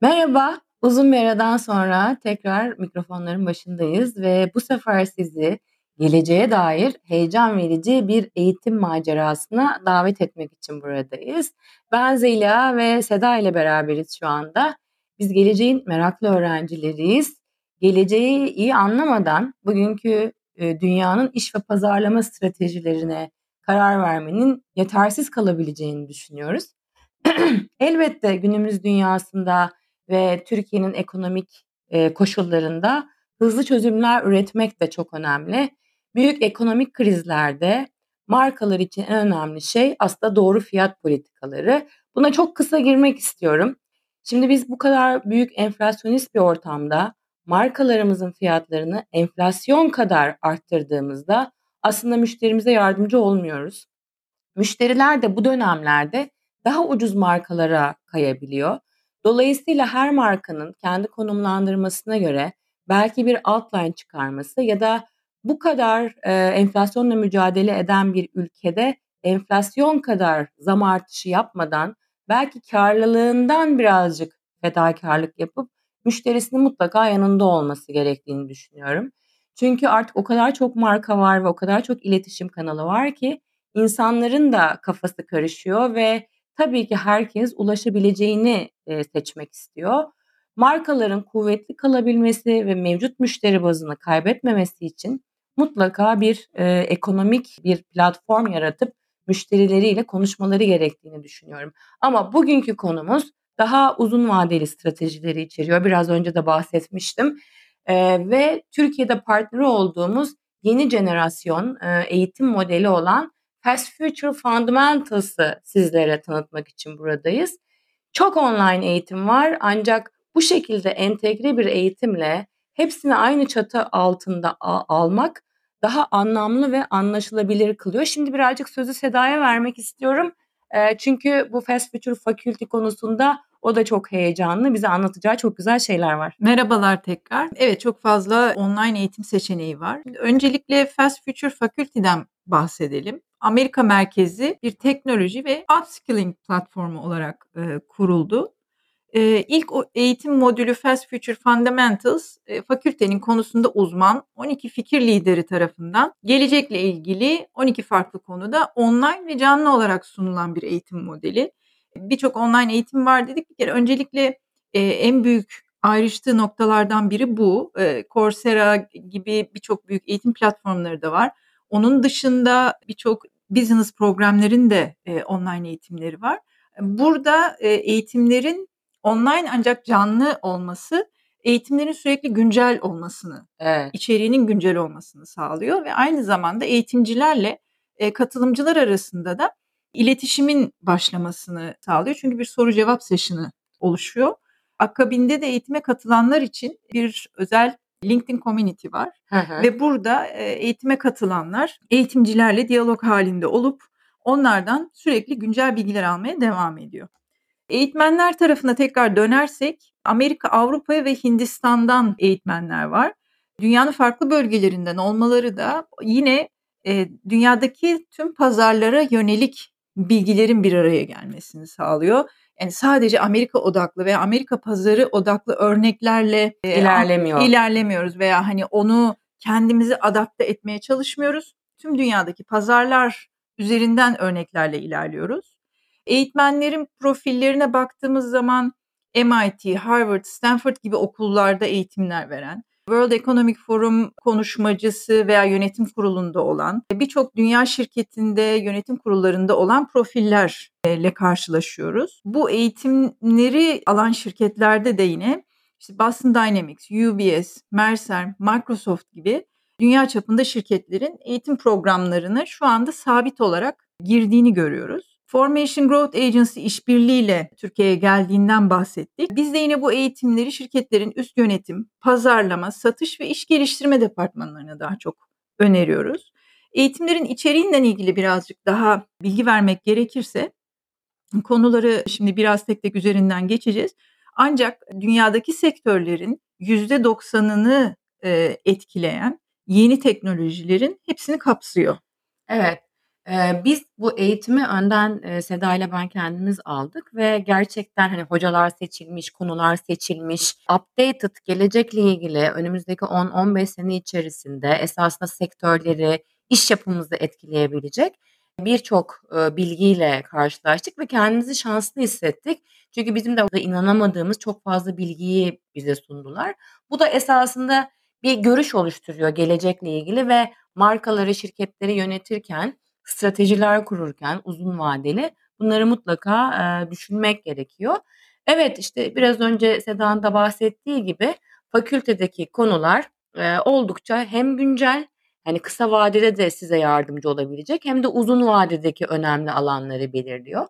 Merhaba, uzun bir aradan sonra tekrar mikrofonların başındayız ve bu sefer sizi geleceğe dair heyecan verici bir eğitim macerasına davet etmek için buradayız. Ben Zeliha ve Seda ile beraberiz şu anda. Biz geleceğin meraklı öğrencileriyiz. Geleceği iyi anlamadan bugünkü e, dünyanın iş ve pazarlama stratejilerine karar vermenin yetersiz kalabileceğini düşünüyoruz. Elbette günümüz dünyasında ve Türkiye'nin ekonomik koşullarında hızlı çözümler üretmek de çok önemli. Büyük ekonomik krizlerde markalar için en önemli şey aslında doğru fiyat politikaları. Buna çok kısa girmek istiyorum. Şimdi biz bu kadar büyük enflasyonist bir ortamda markalarımızın fiyatlarını enflasyon kadar arttırdığımızda aslında müşterimize yardımcı olmuyoruz. Müşteriler de bu dönemlerde daha ucuz markalara kayabiliyor. Dolayısıyla her markanın kendi konumlandırmasına göre belki bir outline çıkarması ya da bu kadar e, enflasyonla mücadele eden bir ülkede enflasyon kadar zam artışı yapmadan belki karlılığından birazcık fedakarlık yapıp müşterisinin mutlaka yanında olması gerektiğini düşünüyorum. Çünkü artık o kadar çok marka var ve o kadar çok iletişim kanalı var ki insanların da kafası karışıyor ve tabii ki herkes ulaşabileceğini e, seçmek istiyor. Markaların kuvvetli kalabilmesi ve mevcut müşteri bazını kaybetmemesi için mutlaka bir e, ekonomik bir platform yaratıp müşterileriyle konuşmaları gerektiğini düşünüyorum. Ama bugünkü konumuz daha uzun vadeli stratejileri içeriyor. Biraz önce de bahsetmiştim. E, ve Türkiye'de partneri olduğumuz yeni jenerasyon e, eğitim modeli olan Fast Future Fundamentals'ı sizlere tanıtmak için buradayız. Çok online eğitim var ancak bu şekilde entegre bir eğitimle hepsini aynı çatı altında almak daha anlamlı ve anlaşılabilir kılıyor. Şimdi birazcık sözü Seda'ya vermek istiyorum. E, çünkü bu Fast Future Faculty konusunda o da çok heyecanlı. Bize anlatacağı çok güzel şeyler var. Merhabalar tekrar. Evet çok fazla online eğitim seçeneği var. Öncelikle Fast Future Faculty'den bahsedelim. Amerika merkezi bir teknoloji ve upskilling platformu olarak e, kuruldu. E, ilk eğitim modülü Fast Future Fundamentals, e, fakültenin konusunda uzman 12 fikir lideri tarafından gelecekle ilgili 12 farklı konuda online ve canlı olarak sunulan bir eğitim modeli. Birçok online eğitim var dedik. Bir kere öncelikle e, en büyük ayrıştığı noktalardan biri bu. E, Coursera gibi birçok büyük eğitim platformları da var. Onun dışında birçok business programların da e, online eğitimleri var. Burada e, eğitimlerin online ancak canlı olması eğitimlerin sürekli güncel olmasını, evet. içeriğinin güncel olmasını sağlıyor ve aynı zamanda eğitimcilerle e, katılımcılar arasında da iletişimin başlamasını sağlıyor. Çünkü bir soru cevap session'ı oluşuyor. Akabinde de eğitime katılanlar için bir özel LinkedIn Community var hı hı. ve burada eğitime katılanlar eğitimcilerle diyalog halinde olup onlardan sürekli güncel bilgiler almaya devam ediyor. Eğitmenler tarafına tekrar dönersek Amerika, Avrupa ve Hindistan'dan eğitmenler var. Dünyanın farklı bölgelerinden olmaları da yine e, dünyadaki tüm pazarlara yönelik bilgilerin bir araya gelmesini sağlıyor yani sadece Amerika odaklı veya Amerika pazarı odaklı örneklerle e, ilerlemiyor. ilerlemiyoruz veya hani onu kendimizi adapte etmeye çalışmıyoruz. Tüm dünyadaki pazarlar üzerinden örneklerle ilerliyoruz. Eğitmenlerin profillerine baktığımız zaman MIT, Harvard, Stanford gibi okullarda eğitimler veren World Economic Forum konuşmacısı veya yönetim kurulunda olan, birçok dünya şirketinde yönetim kurullarında olan profillerle karşılaşıyoruz. Bu eğitimleri alan şirketlerde de yine işte Boston Dynamics, UBS, Mercer, Microsoft gibi dünya çapında şirketlerin eğitim programlarını şu anda sabit olarak girdiğini görüyoruz. Formation Growth Agency işbirliğiyle Türkiye'ye geldiğinden bahsettik. Biz de yine bu eğitimleri şirketlerin üst yönetim, pazarlama, satış ve iş geliştirme departmanlarına daha çok öneriyoruz. Eğitimlerin içeriğinden ilgili birazcık daha bilgi vermek gerekirse konuları şimdi biraz tek tek üzerinden geçeceğiz. Ancak dünyadaki sektörlerin %90'ını etkileyen yeni teknolojilerin hepsini kapsıyor. Evet. Biz bu eğitimi önden, Seda ile ben kendimiz aldık ve gerçekten, hani, hocalar seçilmiş, konular seçilmiş, updated gelecekle ilgili önümüzdeki 10-15 sene içerisinde esasında sektörleri, iş yapımızı etkileyebilecek birçok, bilgiyle karşılaştık ve kendimizi şanslı hissettik. Çünkü bizim de inanamadığımız çok fazla bilgiyi bize sundular. Bu da esasında bir görüş oluşturuyor gelecekle ilgili ve markaları, şirketleri yönetirken, stratejiler kururken uzun vadeli bunları mutlaka, eee, düşünmek gerekiyor. Evet, işte, biraz önce Seda'nın da bahsettiği gibi fakültedeki konular, eee, oldukça hem güncel, hani, kısa vadede de size yardımcı olabilecek hem de uzun vadedeki önemli alanları belirliyor.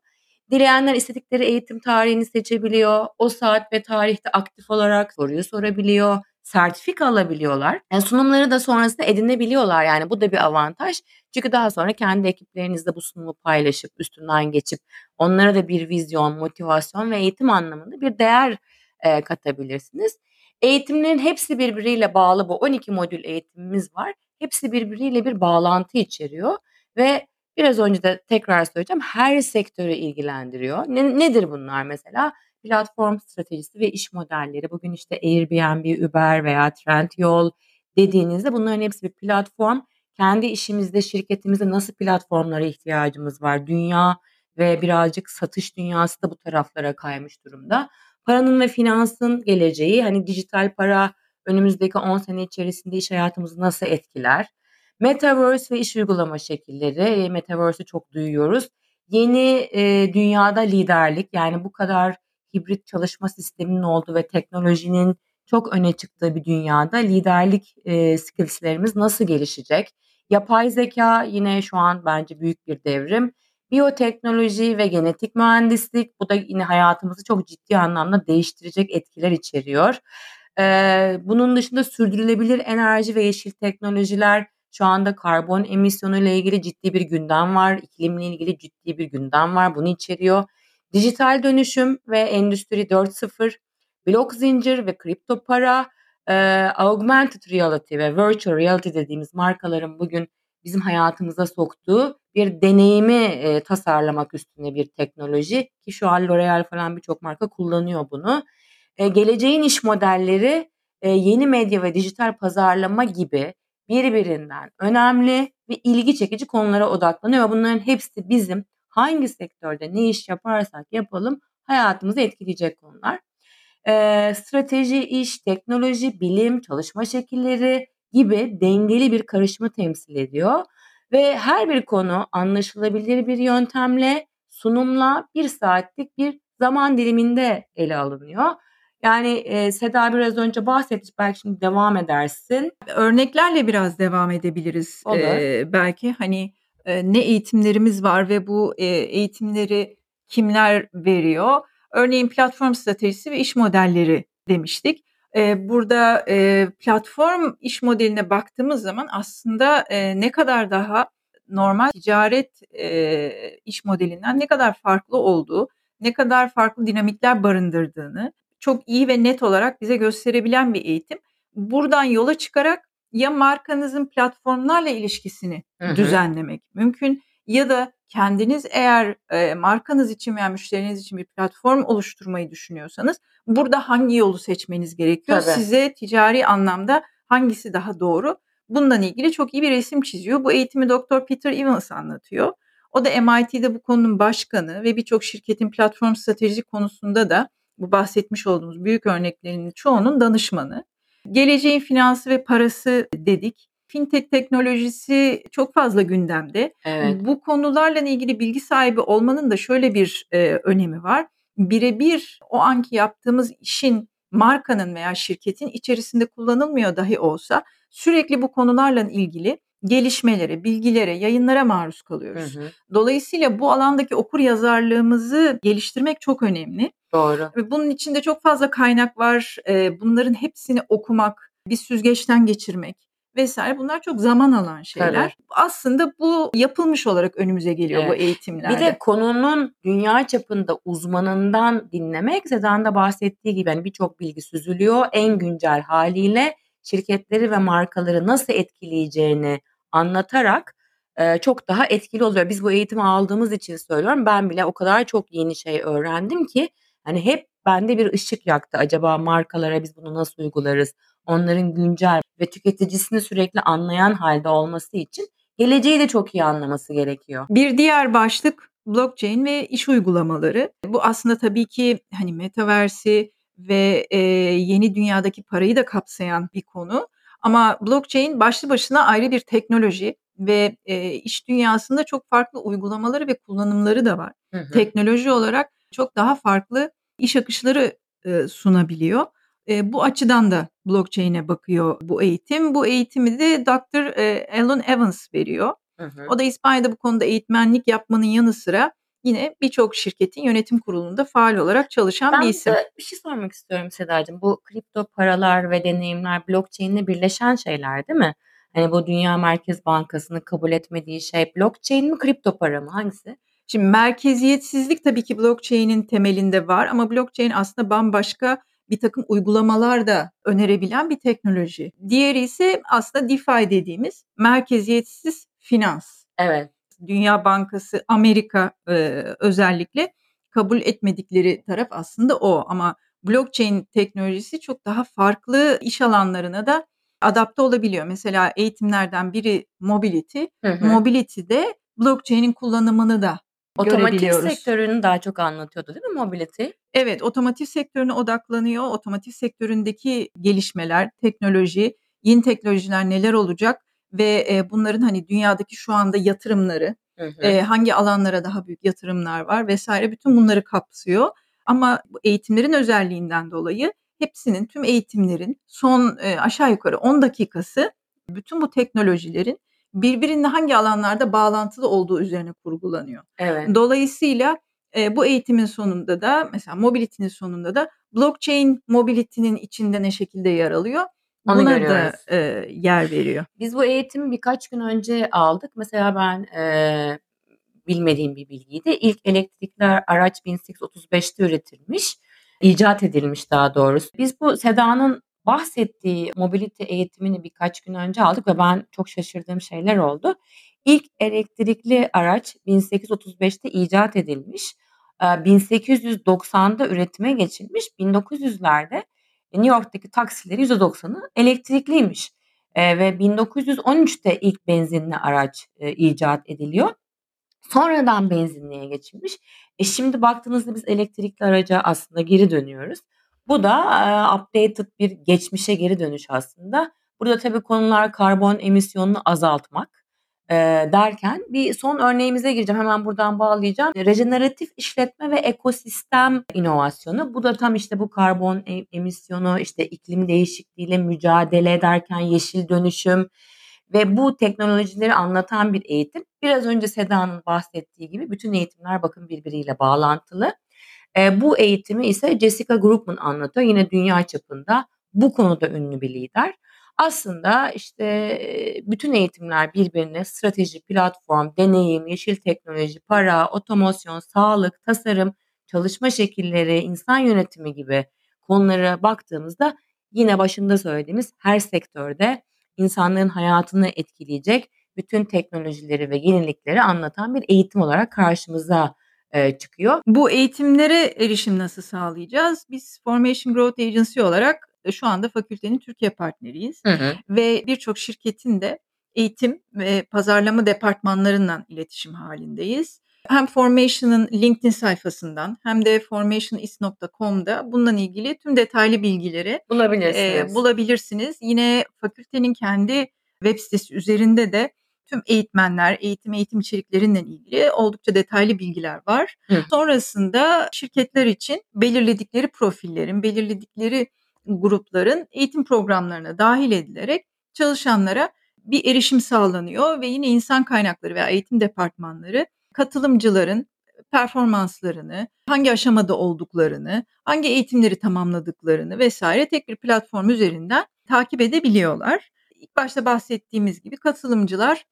Dileyenler istedikleri eğitim tarihini seçebiliyor. O saat ve tarihte aktif olarak soruyu sorabiliyor, sertifika alabiliyorlar. Yani, sunumları da sonrasında edinebiliyorlar, yani, bu da bir avantaj. Çünkü daha sonra kendi ekiplerinizle bu sunumu paylaşıp, üstünden geçip onlara da bir vizyon, motivasyon ve eğitim anlamında bir değer, eee, katabilirsiniz. Eğitimlerin hepsi birbiriyle bağlı. Bu 12 modül eğitimimiz var. Hepsi birbiriyle bir bağlantı içeriyor ve biraz önce de tekrar söyleyeceğim, her sektörü ilgilendiriyor. Ne nedir bunlar mesela? Platform stratejisi ve iş modelleri. Bugün, işte, Airbnb, Uber veya Trendyol dediğinizde bunların hepsi bir platform. Kendi işimizde, şirketimizde nasıl platformlara ihtiyacımız var? Dünya ve birazcık satış dünyası da bu taraflara kaymış durumda. Paranın ve finansın geleceği, hani, dijital para önümüzdeki 10 sene içerisinde iş hayatımızı nasıl etkiler? Metaverse ve iş uygulama şekilleri. Eee, Metaverse'ü çok duyuyoruz. Yeni, eee, dünyada liderlik, yani, bu kadar hibrit çalışma sisteminin olduğu ve teknolojinin çok öne çıktığı bir dünyada liderlik, eee, skills'lerimiz nasıl gelişecek? Yapay zekâ yine şu an bence büyük bir devrim. Biyoteknoloji ve genetik mühendislik, bu da yine hayatımızı çok ciddi anlamda değiştirecek etkiler içeriyor. Eee, bunun dışında sürdürülebilir enerji ve yeşil teknolojiler, şu anda karbon emisyonuyla ilgili ciddi bir gündem var. İklimle ilgili ciddi bir gündem var. Bunu içeriyor. Dijital dönüşüm ve Endüstri 4.0, blok zincir ve kripto para, eee, augmented reality ve virtual reality dediğimiz markaların bugün bizim hayatımıza soktuğu bir deneyimi, eee, tasarlamak üstüne bir teknoloji ki şu an L'Oréal falan birçok marka kullanıyor bunu. Eee, geleceğin iş modelleri, eee, yeni medya ve dijital pazarlama gibi birbirinden önemli ve ilgi çekici konulara odaklanıyor bunların hepsi bizim hangi sektörde ne iş yaparsak yapalım hayatımızı etkileyecek konular. Eee, strateji, iş, teknoloji, bilim, çalışma şekilleri gibi dengeli bir karışımı temsil ediyor ve her bir konu anlaşılabilir bir yöntemle, sunumla 1 saatlik bir zaman diliminde ele alınıyor. Yani, eee, Seda biraz önce bahsetti, belki şimdi devam edersin. Örneklerle biraz devam edebiliriz, Olur. eee, belki. Hani, ne eğitimlerimiz var ve bu, eğitimleri kimler veriyor? Örneğin platform stratejisi ve iş modelleri demiştik. Burada, platform iş modeline baktığımız zaman aslında, ne kadar daha normal ticaret, iş modelinden ne kadar farklı olduğu, ne kadar farklı dinamikler barındırdığını çok iyi ve net olarak bize gösterebilen bir eğitim. Buradan yola çıkarak ya markanızın platformlarla ilişkisini Hı hı. düzenlemek mümkün ya da kendiniz eğer, eee, markanız için veya müşteriniz için bir platform oluşturmayı düşünüyorsanız burada hangi yolu seçmeniz gerekiyor? Tabii. Size ticari anlamda hangisi daha doğru? Bununla ilgili çok iyi bir resim çiziyor. Bu eğitimi Doktor Peter Evans anlatıyor. O da MIT'de bu konunun başkanı ve birçok şirketin platform stratejisi konusunda da bu bahsetmiş olduğumuz büyük örneklerinin çoğunun danışmanı. Geleceğin finansı ve parası dedik. Fintech teknolojisi çok fazla gündemde. Evet. Bu konularla ilgili bilgi sahibi olmanın da şöyle bir, eee, önemi var. Bire bir o anki yaptığımız işin markanın veya şirketin içerisinde kullanılmıyor dahi olsa sürekli bu konularla ilgili gelişmelere, bilgilere, yayınlara maruz Hı kalıyoruz. hı. Dolayısıyla bu alandaki okuryazarlığımızı geliştirmek çok önemli Doğru. ve bunun içinde çok fazla kaynak var. Bunların hepsini okumak, bir süzgeçten geçirmek vs. bunlar çok zaman alan şeyler. Tabii. Aslında bu yapılmış olarak önümüze geliyor bu Evet. eğitimlerde. Bir de konunun dünya çapında uzmanından dinlemek, Seda'nın da bahsettiği gibi, hani, birçok bilgi süzülüyor. En güncel hâliyle şirketleri ve markaları nasıl etkileyeceğini anlatarak, e, çok daha etkili oluyor. Biz bu eğitimi aldığımız için söylüyorum. Ben bile o kadar çok yeni şey öğrendim ki hani hep bende bir ışık yaktı. Acaba markalara biz bunu nasıl uygularız? Onların güncel ve tüketicisini sürekli anlayan halde olması için geleceği de çok iyi anlaması gerekiyor. Bir diğer başlık blockchain ve iş uygulamaları. Bu aslında tabii ki hani metaversi ve e, yeni dünyadaki parayı da kapsayan bir konu. Ama blockchain başlı başına ayrı bir teknoloji ve e, iş dünyasında çok farklı uygulamaları ve kullanımları da var. Hı hı. Teknoloji olarak çok daha farklı iş akışları e, sunabiliyor. E, bu açıdan da blockchain'e bakıyor bu eğitim. Bu eğitimi de Dr. Alan Evans veriyor. Hı hı. O da İspanya'da bu konuda eğitmenlik yapmanın yanı sıra yine birçok şirketin yönetim kurulunda faal olarak çalışan ben bir isim. Ben bir şey sormak istiyorum Sedacığım. Bu kripto paralar ve deneyimler blockchain'le birleşen şeyler değil mi? Hani bu Dünya Merkez Bankası'nın kabul etmediği şey blockchain mi kripto para mı hangisi? Şimdi merkeziyetsizlik tabii ki blockchain'in temelinde var ama blockchain aslında bambaşka bir takım uygulamalar da önerebilen bir teknoloji. Diğeri ise aslında DeFi dediğimiz merkeziyetsiz finans. Evet. Dünya Bankası, Amerika e, özellikle kabul etmedikleri taraf aslında o ama blockchain teknolojisi çok daha farklı iş alanlarına da adapte olabiliyor. Mesela eğitimlerden biri mobility. Hı hı. Mobility'de blockchain'in kullanımını da Otomotiv sektörünü daha çok anlatıyordu değil mi mobility? Evet, otomotiv sektörüne odaklanıyor. Otomotiv sektöründeki gelişmeler, teknoloji, yeni teknolojiler neler olacak ve e, bunların hani dünyadaki şu anda yatırımları, hı hı. E, hangi alanlara daha büyük yatırımlar var vesaire bütün bunları kapsıyor. Ama eğitimlerin özelliğinden dolayı hepsinin tüm eğitimlerin son e, aşağı yukarı 10 dakikası bütün bu teknolojilerin birbirine hangi alanlarda bağlantılı olduğu üzerine kurgulanıyor. Evet. Dolayısıyla e, bu eğitimin sonunda da mesela mobility'nin sonunda da blockchain mobility'nin içinde ne şekilde yer alıyor? Onu Buna görüyoruz. da e, yer veriyor. Biz bu eğitimi birkaç gün önce aldık. Mesela ben e, bilmediğim bir bilgiydi. İlk elektrikli araç 1835'te üretilmiş. icat edilmiş daha doğrusu. Biz bu Seda'nın bahsettiği mobilite eğitimini birkaç gün önce aldık ve ben çok şaşırdığım şeyler oldu. İlk elektrikli araç 1835'te icat edilmiş. 1890'da üretime geçilmiş. 1900'lerde New York'taki taksileri %90'ı elektrikliymiş. ve 1913'te ilk benzinli araç icat ediliyor. Sonradan benzinliğe geçilmiş. E şimdi baktığınızda biz elektrikli araca aslında geri dönüyoruz. Bu da e, updated bir geçmişe geri dönüş aslında. Burada tabii konular karbon emisyonunu azaltmak e, derken bir son örneğimize gireceğim. Hemen buradan bağlayacağım. Rejeneratif işletme ve ekosistem inovasyonu. Bu da tam işte bu karbon e, emisyonu, işte iklim değişikliğiyle mücadele ederken yeşil dönüşüm ve bu teknolojileri anlatan bir eğitim. Biraz önce Seda'nın bahsettiği gibi bütün eğitimler bakın birbiriyle bağlantılı. E, bu eğitimi ise Jessica Groupman anlatıyor. Yine dünya çapında bu konuda ünlü bir lider. Aslında işte bütün eğitimler birbirine strateji, platform, deneyim, yeşil teknoloji, para, otomasyon, sağlık, tasarım, çalışma şekilleri, insan yönetimi gibi konulara baktığımızda yine başında söylediğimiz her sektörde insanların hayatını etkileyecek bütün teknolojileri ve yenilikleri anlatan bir eğitim olarak karşımıza e, çıkıyor. Bu eğitimlere erişim nasıl sağlayacağız? Biz Formation Growth Agency olarak şu anda fakültenin Türkiye partneriyiz. Hı hı. Ve birçok şirketin de eğitim ve pazarlama departmanlarından iletişim halindeyiz. Hem Formation'ın LinkedIn sayfasından hem de formationis.com'da bununla ilgili tüm detaylı bilgileri bulabilirsiniz. E, bulabilirsiniz. Yine fakültenin kendi web sitesi üzerinde de tüm eğitmenler, eğitim eğitim içeriklerinden ilgili oldukça detaylı bilgiler var. Hı. Sonrasında şirketler için belirledikleri profillerin, belirledikleri grupların eğitim programlarına dahil edilerek çalışanlara bir erişim sağlanıyor ve yine insan kaynakları veya eğitim departmanları katılımcıların performanslarını, hangi aşamada olduklarını, hangi eğitimleri tamamladıklarını vesaire tek bir platform üzerinden takip edebiliyorlar. İlk başta bahsettiğimiz gibi katılımcılar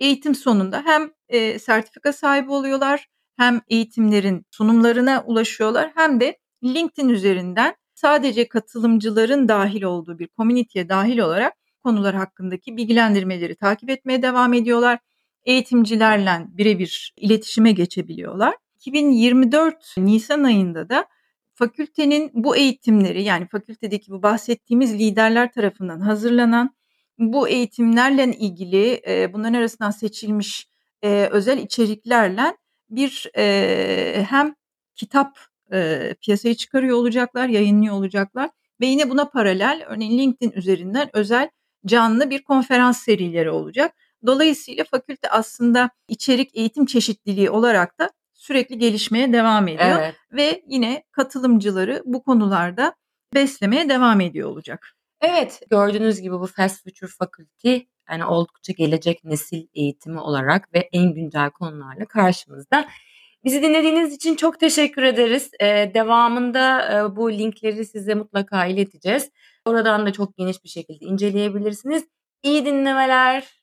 eğitim sonunda hem e, sertifika sahibi oluyorlar, hem eğitimlerin sunumlarına ulaşıyorlar, hem de LinkedIn üzerinden sadece katılımcıların dahil olduğu bir komüniteye dahil olarak konular hakkındaki bilgilendirmeleri takip etmeye devam ediyorlar. eğitimcilerle birebir iletişime geçebiliyorlar. 2024 Nisan ayında da fakültenin bu eğitimleri yani fakültedeki bu bahsettiğimiz liderler tarafından hazırlanan bu eğitimlerle ilgili e, bunların arasından seçilmiş e, özel içeriklerle bir e, hem kitap e, piyasaya çıkarıyor olacaklar, yayınlıyor olacaklar ve yine buna paralel örneğin LinkedIn üzerinden özel canlı bir konferans serileri olacak. Dolayısıyla fakülte aslında içerik eğitim çeşitliliği olarak da sürekli gelişmeye devam ediyor Evet. ve yine katılımcıları bu konularda beslemeye devam ediyor olacak. Evet, gördüğünüz gibi bu Fast Future Faculty yani oldukça gelecek nesil eğitimi olarak ve en güncel konularla karşımızda. Bizi dinlediğiniz için çok teşekkür ederiz. Ee, devamında e, bu linkleri size mutlaka ileteceğiz. Oradan da çok geniş bir şekilde inceleyebilirsiniz. İyi dinlemeler.